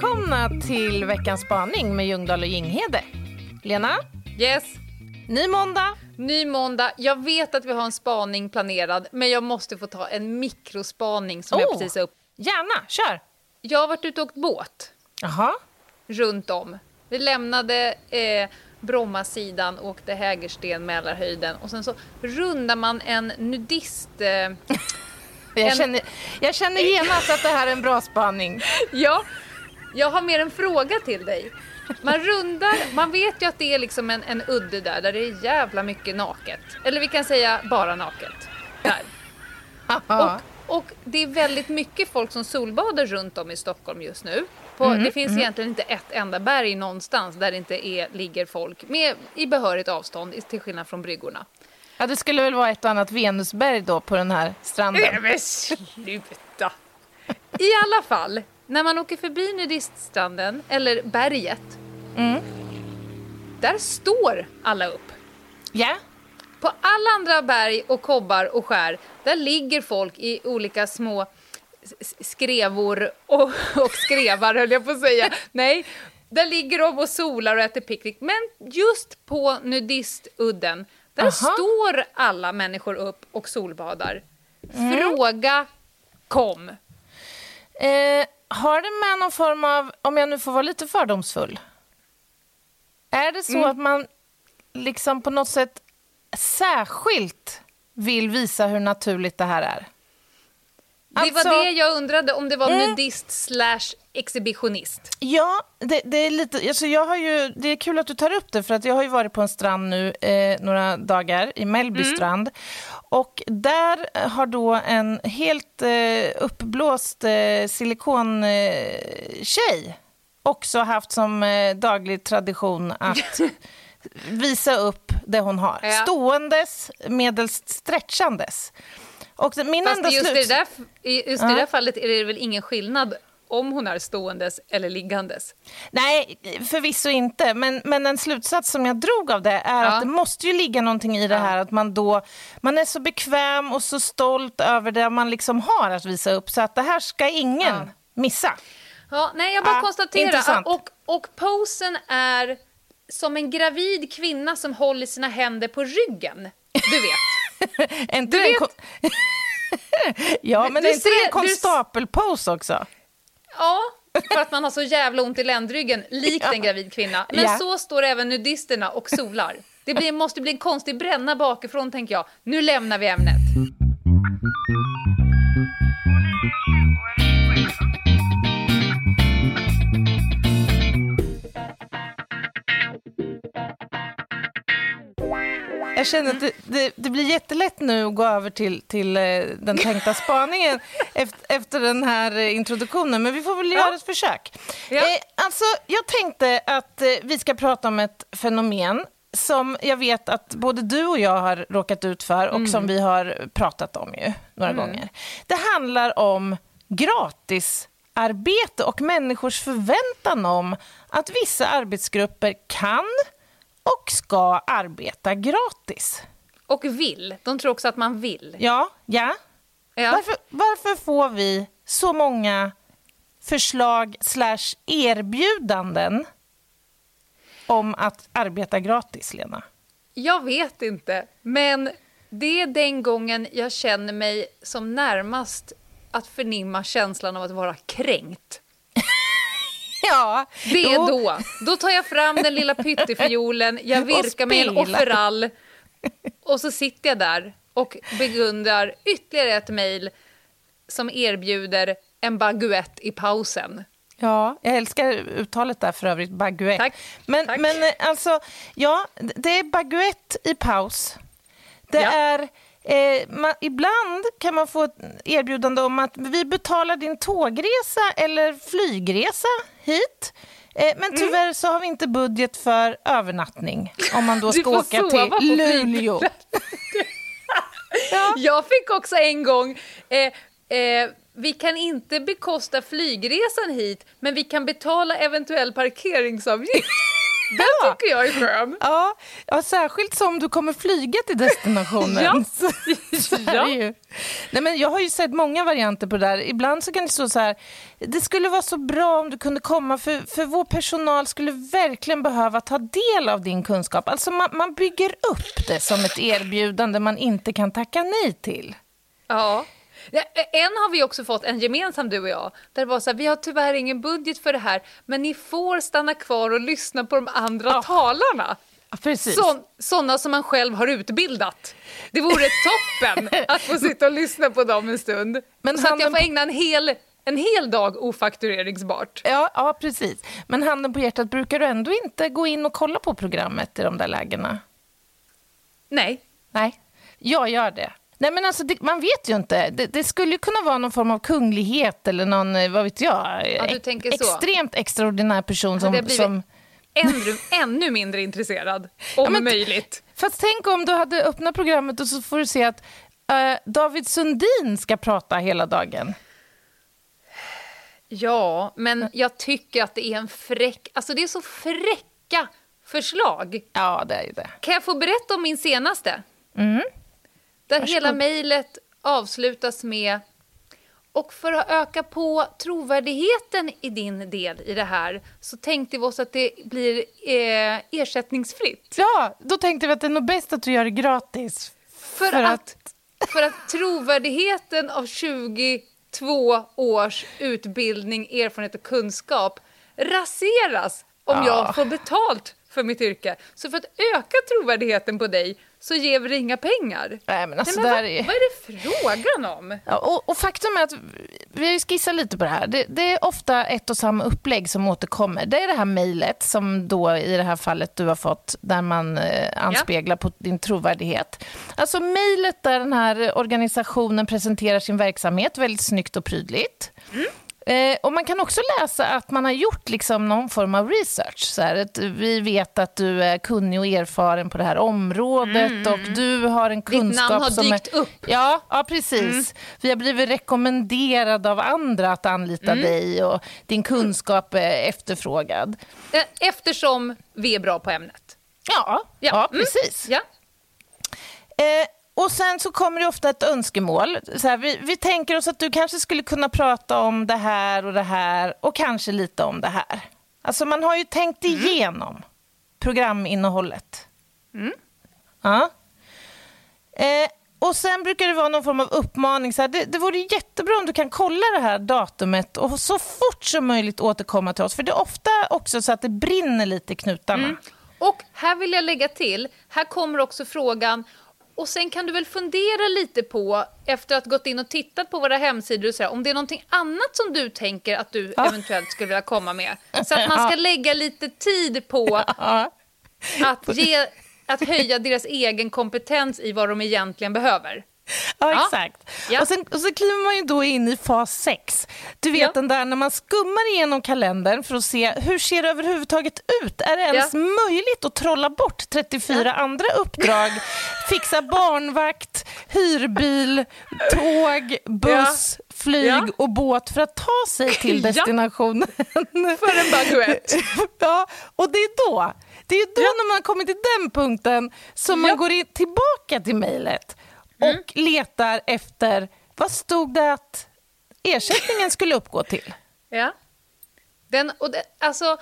Välkomna till veckans spaning med Ljungdahl och Ginghede. Lena, Yes, ny måndag. ny måndag. Jag vet att vi har en spaning planerad, men jag måste få ta en mikrospaning som jag Oh. precis har upp. Gärna, kör. Jag har varit ute och åkt båt Jaha. runt om. Vi lämnade eh, Brommasidan och åkte Hägersten, Mälarhöjden och sen så rundar man en nudist... Eh, Jag, känner, jag känner genast att det här är en bra spaning. ja, jag har mer en fråga till dig. Man rundar, man vet ju att det är liksom en, en udde där, där det är jävla mycket naket. Eller vi kan säga bara naket. Där. Och, och det är väldigt mycket folk som solbadar runt om i Stockholm just nu. På, Mm, det finns egentligen inte ett enda berg någonstans där det inte är, ligger folk med, i behörigt avstånd till skillnad från bryggorna. ja, det skulle väl vara ett och annat Venusberg då på den här stranden. Men sluta! I alla fall, när man åker förbi nudiststranden, eller berget, Mm. där står alla upp. Ja, På alla andra berg och kobbar och skär, där ligger folk i olika små skrevor och, och skrevar, höll jag på att säga. Nej, där ligger de och solar och äter picknick. Men just på nudistudden, där Aha. står alla människor upp och solbadar. Mm. Fråga kom. Eh, har det med någon form av, om jag nu får vara lite fördomsfull, är det så att man liksom på något sätt särskilt vill visa hur naturligt det här är? Det Alltså- var det jag undrade, om det var Mm. nudist slash exhibitionist. Ja, det, det är lite, alltså jag har ju, det är kul att du tar upp det för att jag har ju varit på en strand nu eh, några dagar i Mellby strand och där har då en helt eh, uppblåst eh, silikontjej eh, också haft som eh, daglig tradition att visa upp det hon har. Ja. Ståendes medelst stretchandes. Och min Fast enda just, i sluts- det där, i just i det där fallet är det väl ingen skillnad om hon är ståendes eller liggandes. Nej, förvisso inte. Men, men en slutsats som jag drog av det är Ja. att det måste ju ligga någonting i det här att man då man är så bekväm och så stolt över det man liksom har att visa upp så att det här ska ingen Ja. missa. Ja, nej, jag bara konstaterar. Och, och posen är som en gravid kvinna som håller sina händer på ryggen. Du vet. Du det en vet- ja, men Du är inte det ser- en du- konstapelpose också? Ja, för att man har så jävla ont i ländryggen, likt Ja. en gravid kvinna. Men Ja. så står även nudisterna och solar. Det blir, måste bli en konstig bränna bakifrån, tänker jag. Nu lämnar vi ämnet. Jag känner att det, det, det blir jättelätt nu att gå över till, till eh, den tänkta spaningen efter, efter den här introduktionen, men vi får väl göra ett försök. Ja. Eh, alltså, jag tänkte att eh, vi ska prata om ett fenomen som jag vet att både du och jag har råkat ut för och som vi har pratat om ju några gånger. Det handlar om gratisarbete och människors förväntan om att vissa arbetsgrupper kan och ska arbeta gratis. Och vill. De tror också att man vill. Ja, ja. Ja. Varför, varför får vi så många förslag slash erbjudanden om att arbeta gratis, Lena? Jag vet inte, men det är den gången jag känner mig som närmast att förnimma känslan av att vara kränkt. Ja, Det är då. Då tar jag fram den lilla pyttefiolen, jag virkar mig en offerall och så sitter jag där och beundrar ytterligare ett mejl som erbjuder en baguette i pausen. Ja, jag älskar uttalet där för övrigt, baguette. Tack. Men, Tack. men eh, alltså, ja, det är baguette i paus. Det Ja. är Eh, man, ibland kan man få ett erbjudande om att vi betalar din tågresa eller flygresa hit. Eh, men Mm. tyvärr så har vi inte budget för övernattning om man då ska åka till Luleå. Jag fick också en gång, eh, eh, vi kan inte bekosta flygresan hit, men vi kan betala eventuell parkeringsavgift. Den tycker jag är skön. Ja, ja, särskilt som du kommer flyga till destinationen. Ja. Det ju. Nej, men jag har ju sett många varianter på det där. Ibland så kan det stå så här, det skulle vara så bra om du kunde komma för, för vår personal skulle verkligen behöva ta del av din kunskap. Alltså man, man bygger upp det som ett erbjudande man inte kan tacka nej till. Ja. Ja, En har vi också fått, en gemensam du och jag, där det var så här, vi har tyvärr ingen budget för det här, men ni får stanna kvar och lyssna på de andra Ja. talarna. Precis. Så, sådana som man själv har utbildat. Det vore toppen att få sitta och lyssna på dem en stund. Men så att jag får ägna en hel, en hel dag ofaktureringsbart. Ja, ja, precis. Men handen på hjärtat, brukar du ändå inte gå in och kolla på programmet i de där lägena? Nej. Nej, jag gör det. Nej, men alltså, det, man vet ju inte. Det, det skulle ju kunna vara någon form av kunglighet eller någon, eh, vad vet jag, Ja, så. extremt extraordinär person Hade som... blivit som ännu, ännu mindre intresserad, om men- möjligt. fast tänk om du hade öppnat programmet och så får du se att eh, David Sundin ska prata hela dagen. Ja, men jag tycker att det är en fräck... Alltså det är så fräcka förslag. Ja, det är ju det. Kan jag få berätta om min senaste? Där hela mejlet avslutas med och för att öka på trovärdigheten i din del i det här så tänkte vi oss att det blir eh, ersättningsfritt. Ja, då tänkte vi att det är nog bäst att du gör det gratis. För, att, för att trovärdigheten av 22 års utbildning, erfarenhet och kunskap raseras om Ja. jag får betalt för mitt yrke. Så för att öka trovärdigheten på dig så ger vi inga pengar. Nej, men alltså, Nej, men vad, är... vad är det frågan om? Ja, och, och faktum är att vi har skissat lite på det här. Det, det är ofta ett och samma upplägg som återkommer. Det är det här mejlet som då i det här fallet du har fått där man eh, anspeglar på din trovärdighet. Alltså mejlet där den här organisationen presenterar sin verksamhet väldigt snyggt och prydligt. Eh, och Man kan också läsa att man har gjort liksom någon form av research. Så här, att vi vet att du är kunnig och erfaren på det här området och du har en kunskap namn har som dykt är... upp. Ja, ja precis. Vi har blivit rekommenderade av andra att anlita dig och din kunskap är efterfrågad. Eh, Eftersom vi är bra på ämnet. Ja, ja. Ja, mm. precis. Ja. Eh, och sen så kommer det ofta ett önskemål. Så här, vi, vi tänker oss att du kanske skulle kunna prata om det här och det här och kanske lite om det här. Alltså man har ju tänkt igenom programinnehållet. Ja. Eh, och sen brukar det vara någon form av uppmaning. Så här, det, det vore jättebra om du kan kolla det här datumet och så fort som möjligt återkomma till oss. För det är ofta också så att det brinner lite i knutarna. Och här vill jag lägga till, här kommer också frågan, och sen kan du väl fundera lite på, efter att gått in och tittat på våra hemsidor, och så här, om det är någonting annat som du tänker att du eventuellt skulle vilja komma med. Så att man ska lägga lite tid på Ja. att, ge, att höja deras egen kompetens i vad de egentligen behöver. Ja, exakt. Ja. Och, sen, och så kliver man ju då in i fas 6. Du vet Ja. den där när man skummar igenom kalendern för att se hur ser det överhuvudtaget ut. Är det ens Ja. möjligt att trolla bort 34 andra uppdrag? Fixa barnvakt, hyrbil, tåg, buss, flyg och båt för att ta sig till destinationen. För en baguette. ja, och det är då, det är då när man kommer till den punkten som man går in, tillbaka till mejlet och letar efter, vad stod det att ersättningen skulle uppgå till? Ja. Den, och, det, alltså,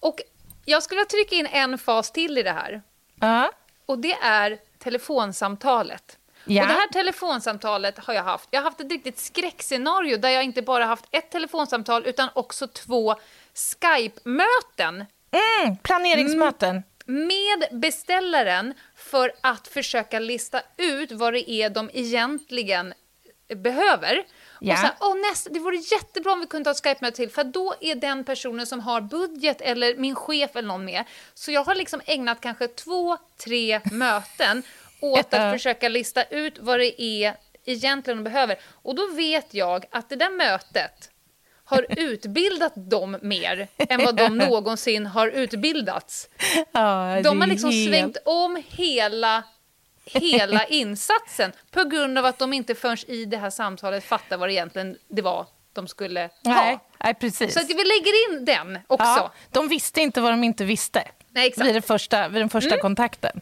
och jag skulle trycka in en fas till i det här. Ja. Och det är telefonsamtalet. Ja. Och det här telefonsamtalet har jag haft. Jag har haft ett riktigt skräckscenario där jag inte bara haft ett telefonsamtal utan också två Skype-möten Mm, planeringsmöten. Med beställaren för att försöka lista ut vad det är de egentligen behöver. Ja. Och så här, Åh, nästa, det vore jättebra om vi kunde ta ett Skype-möte till, för då är den personen som har budget eller min chef eller någon med. Så jag har liksom ägnat kanske två, tre möten åt att försöka lista ut vad det är egentligen de behöver. Och då vet jag att det där mötet har utbildat dem mer än vad de någonsin har utbildats. Ja, De har liksom helt- svängt om hela, hela insatsen på grund av att de inte förrän i det här samtalet fattar vad det egentligen det var de skulle ha. Nej, nej, precis. Så att vi lägger in den också. Ja, de visste inte vad de inte visste Nej, exakt. Mm. vid, det första, vid den första kontakten.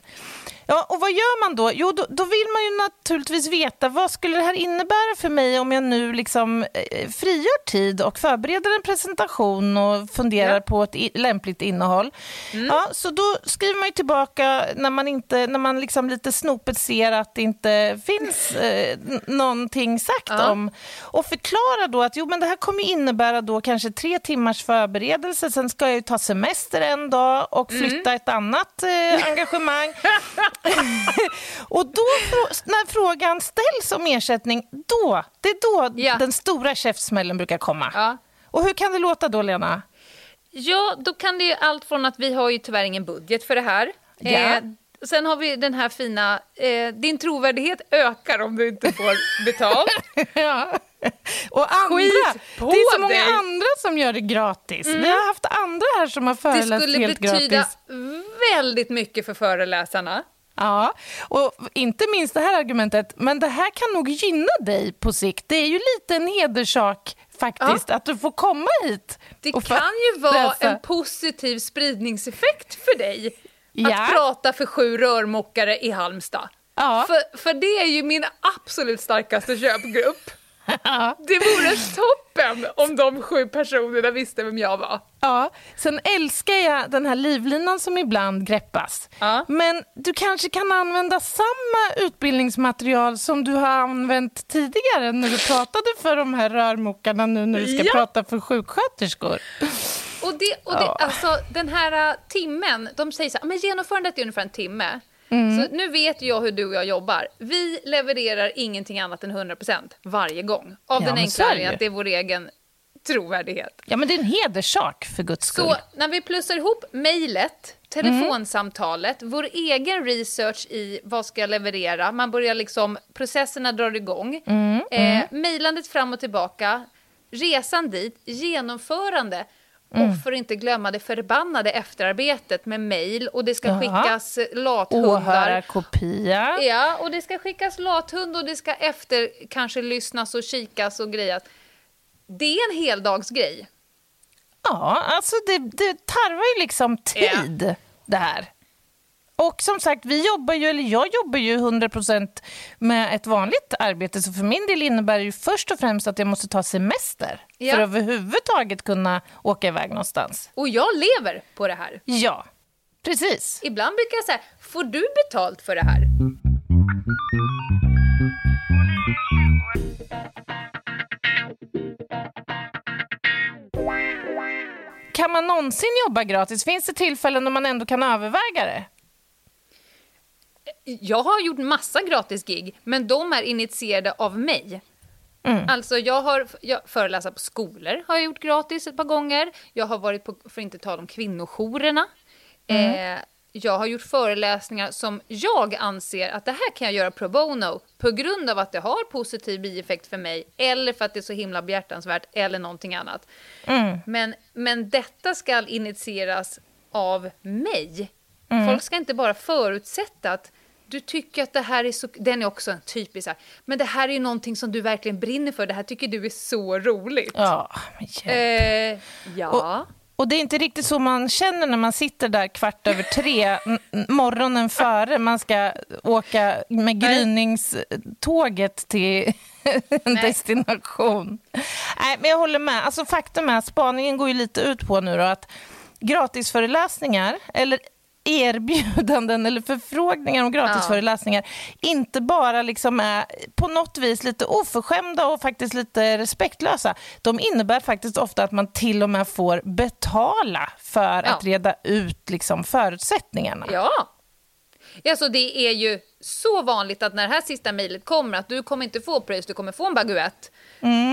Ja, och vad gör man då? Jo, då, då vill man ju naturligtvis veta vad skulle det här innebära för mig om jag nu liksom eh, frigör tid och förbereder en presentation och funderar Ja. på ett lämpligt innehåll. Mm. Ja, så då skriver man ju tillbaka när man, inte, när man liksom lite snopet ser att det inte finns eh, någonting sagt Ja. om och förklara då att jo, men det här kommer innebära då kanske tre timmars förberedelse, sen ska jag ju ta semester en dag och Mm. flytta ett annat eh, engagemang. och då, när frågan ställs om ersättning, då, det är då Ja. den stora käftsmällen brukar komma. Ja. Och hur kan det låta då, Lena? Ja, då kan det ju allt från att vi har ju tyvärr ingen budget för det här. Ja. Eh, sen har vi den här fina, eh, din trovärdighet ökar om du inte får betalt. Ja. Och andra, Skit på det är så många dig. Mm. andra som gör det gratis. Vi har haft andra här som har Det föreläst skulle helt betyda gratis. väldigt mycket för föreläsarna. Ja, och inte minst det här argumentet, men det här kan nog gynna dig på sikt. Det är ju lite en hederssak faktiskt att du får komma hit. Det kan ju vara föreläsa. en positiv spridningseffekt för dig Ja. att prata för sju rörmokare i Halmstad. Ja. För, för det är ju min absolut starkaste köpgrupp. Det vore toppen om de sju personerna visste vem jag var. Ja, sen älskar jag den här livlinan som ibland greppas. Ja. Men du kanske kan använda samma utbildningsmaterial som du har använt tidigare när du pratade för de här rörmokarna nu när du ska Ja. prata för sjuksköterskor. Och, det, och det, Ja. alltså, den här uh, timmen, de säger så här, men genomförandet är ungefär en timme. Mm. Så nu vet jag hur du och jag jobbar. Vi levererar ingenting annat än 100% varje gång. Av Ja, den enkla anledningen att det är vår egen trovärdighet. Ja, men det är en hederssak för guds skull. Så när vi plussar ihop mejlet, telefonsamtalet, vår egen research i vad ska jag leverera, man börjar liksom, processerna drar igång, eh, mejlandet fram och tillbaka, resan dit, genomförande, och för att inte glömma det förbannade efterarbetet med mejl och det ska Jaha. skickas lathundar. Åhörarkopia. Ja, och det ska skickas lathund och det ska efter kanske lyssnas och kikas och grejas. Det är en heldagsgrej. Ja, alltså det, det tarvar ju liksom tid det här. Och som sagt, vi jobbar ju, eller jag jobbar ju 100% med ett vanligt arbete, så för min del innebär det ju först och främst att jag måste ta semester Ja. för att överhuvudtaget kunna åka iväg någonstans. Och jag lever på det här. Ja, precis. Ibland brukar jag säga, får du betalt för det här? Kan man någonsin jobba gratis? Finns det tillfällen då man ändå kan överväga det? Jag har gjort massa gratis gig, men de är initierade av mig. Alltså jag har jag föreläser på skolor, har jag gjort gratis ett par gånger. Jag har varit på, för att inte tala om kvinnojourerna. Eh, jag har gjort föreläsningar som jag anser att det här kan jag göra pro bono på grund av att det har positiv bieffekt för mig eller för att det är så himla behjärtansvärt eller någonting annat. Men, men detta ska initieras av mig. Folk ska inte bara förutsätta att du tycker att det här är så... Den är också en typisk så här, men det här är ju någonting som du verkligen brinner för. Det här tycker du är så roligt. Ja, men hjälp. Eh, ja. Och det är inte riktigt så man känner när man sitter där kvart över tre morgonen före man ska åka med gryningståget till en Nej. destination. Nej, men jag håller med. Alltså, faktum är att spaningen går ju lite ut på nu då att gratisföreläsningar eller erbjudanden eller förfrågningar om gratisföreläsningar inte bara liksom är på något vis lite oförskämda och faktiskt lite respektlösa. De innebär faktiskt ofta att man till och med får betala för Ja. att reda ut liksom förutsättningarna. Ja. Alltså det är ju så vanligt att när det här sista mejlet kommer att du kommer inte få pröjs, du kommer få en baguette.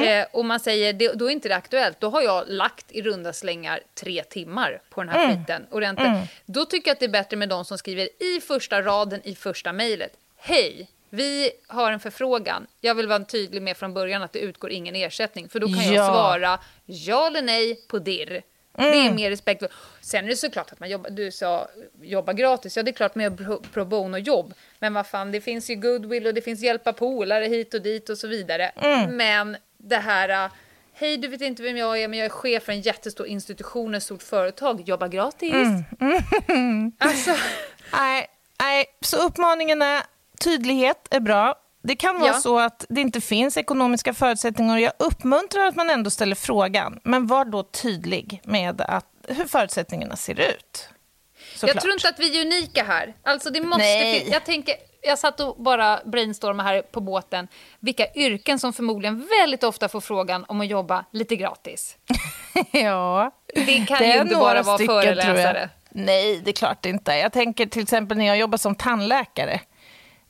Eh, och man säger, det, då är inte det aktuellt. Då har jag lagt i runda slängar tre timmar på den här skiten. Ordentligt. Då tycker jag att det är bättre med de som skriver i första raden i första mejlet. hej, vi har en förfrågan. Jag vill vara tydlig med från början att det utgår ingen ersättning. För då kan jag Ja. svara ja eller nej på dirr. Det är mer respekt. Sen är det såklart att man jobbar, du sa jobba gratis. Ja, det är klart med pro, pro bono-jobb. Men vad fan, det finns ju goodwill och det finns hjälpa polare hit och dit och så vidare. Men det här, äh, hej du vet inte vem jag är, men jag är chef för en jättestor institution, ett stort företag, jobba gratis. Alltså, Nej, nej, så uppmaningen är tydlighet är bra. Det kan vara Ja. så att det inte finns ekonomiska förutsättningar och jag uppmuntrar att man ändå ställer frågan. Men var då tydlig med att, hur förutsättningarna ser ut. Jag Såklart. tror inte att vi är unika här. Alltså det måste Nej. jag, tänker, jag satt och bara brainstormade här på båten vilka yrken som förmodligen väldigt ofta får frågan om att jobba lite gratis. ja. Det kan Det ju inte bara vara stycken, jag. föreläsare. Nej, det är klart det inte. Jag tänker till exempel när jag jobbar som tandläkare.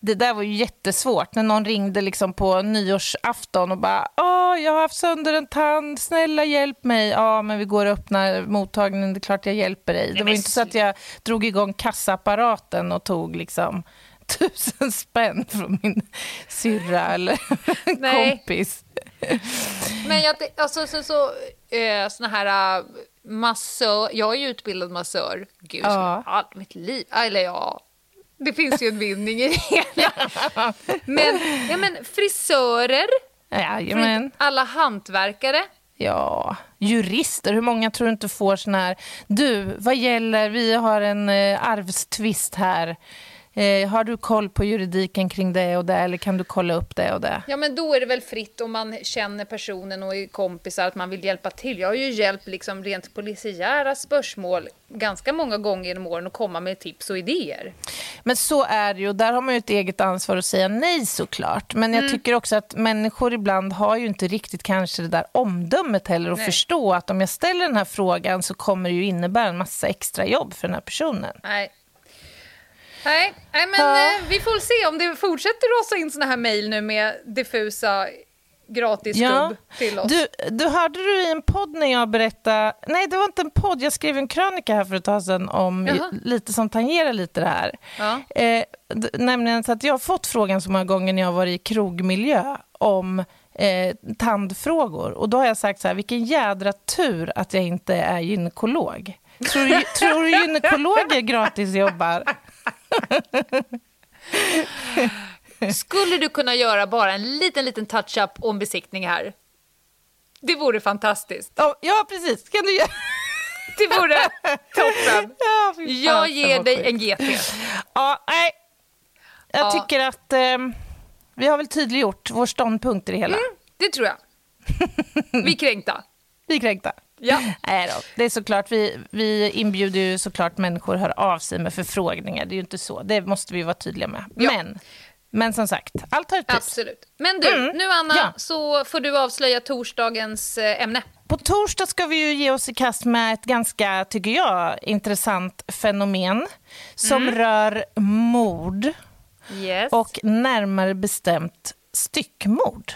Det där var ju jättesvårt när någon ringde liksom på nyårsafton och bara Åh, jag har haft sönder en tand, snälla hjälp mig. Ja, men vi går och öppnar mottagningen, det är klart jag hjälper dig. det var ju inte så att jag drog igång kassaapparaten och tog liksom tusen spänn från min syrra eller kompis. Men jag, alltså, så, så, eh, såna här uh, massör, jag är ju utbildad massör. Gud, ja. allt mitt liv. Eller ja, det finns ju en vinning i det. men, ja, men frisörer, Jajamän. alla hantverkare. Ja, jurister, hur många tror du inte får sån här... Du, vad gäller... Vi har en eh, arvstvist här. Eh, har du koll på juridiken kring det och det eller kan du kolla upp det och det? Ja, men då är det väl fritt om man känner personen och är kompisar att man vill hjälpa till. Jag har ju hjälpt liksom rent polisiära spörsmål ganska många gånger genom åren att komma med tips och idéer. Men så är det ju. och Där har man ju ett eget ansvar att säga nej såklart. Men Mm. jag tycker också att människor ibland har ju inte riktigt kanske det där omdömet heller att Nej. förstå att om jag ställer den här frågan så kommer det ju innebära en massa extra jobb för den här personen. Nej. Nej, nej men Ja. eh, vi får se om det fortsätter rasa in såna här mejl nu med diffusa gratisgubb till oss. Du, du hörde du i en podd när jag berättade... Nej, det var inte en podd. Jag skrev en krönika här för ett tag sedan om Jaha. lite som tangerar lite det här. Ja. Eh, nämligen så att jag har fått frågan så många gånger när jag har varit i krogmiljö om eh, tandfrågor. Och då har jag sagt så här, vilken jädra tur att jag inte är gynekolog. Tror du, tror du gynekologer gratisjobbar? Skulle du kunna göra bara en liten, liten touch-up och en besiktning här? Det vore fantastiskt. Ja, precis. Kan du göra... Det vore toppen. Ja, fy Jag ger dig en GT. Ja, nej. Jag Ja. tycker att eh, vi har väl tydliggjort vår ståndpunkt i det hela. Det tror jag. Vi är kränkta. Vi är kränkta. Ja. Nej då. Det är såklart, vi, vi inbjuder ju såklart människor att höra av sig med förfrågningar. Det är ju inte så. Det måste vi vara tydliga med. Ja. Men, men som sagt, allt har ett pris. Absolut. Men du, Mm. nu Anna, Ja. så får du avslöja torsdagens eh, ämne. På torsdag ska vi ju ge oss i kast med ett ganska, tycker jag, intressant fenomen som Mm. rör mord Yes. och närmare bestämt styckmord.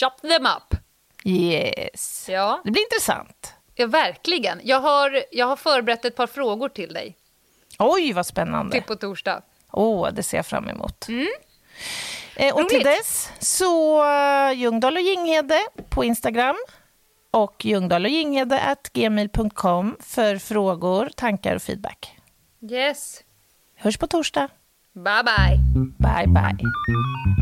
Chop them up. Yes. Ja. Det blir intressant. ja, verkligen. Jag har, jag har förberett ett par frågor till dig Oj, vad spännande. till på torsdag. Åh, det ser jag fram emot. Eh, och till Mm. Dess så uh, Ljungdahl och Ginghede på Instagram och Ljungdahl och Ginghede gmail.com för frågor, tankar och feedback. Yes. Hörs på torsdag. Bye, bye. Bye, bye.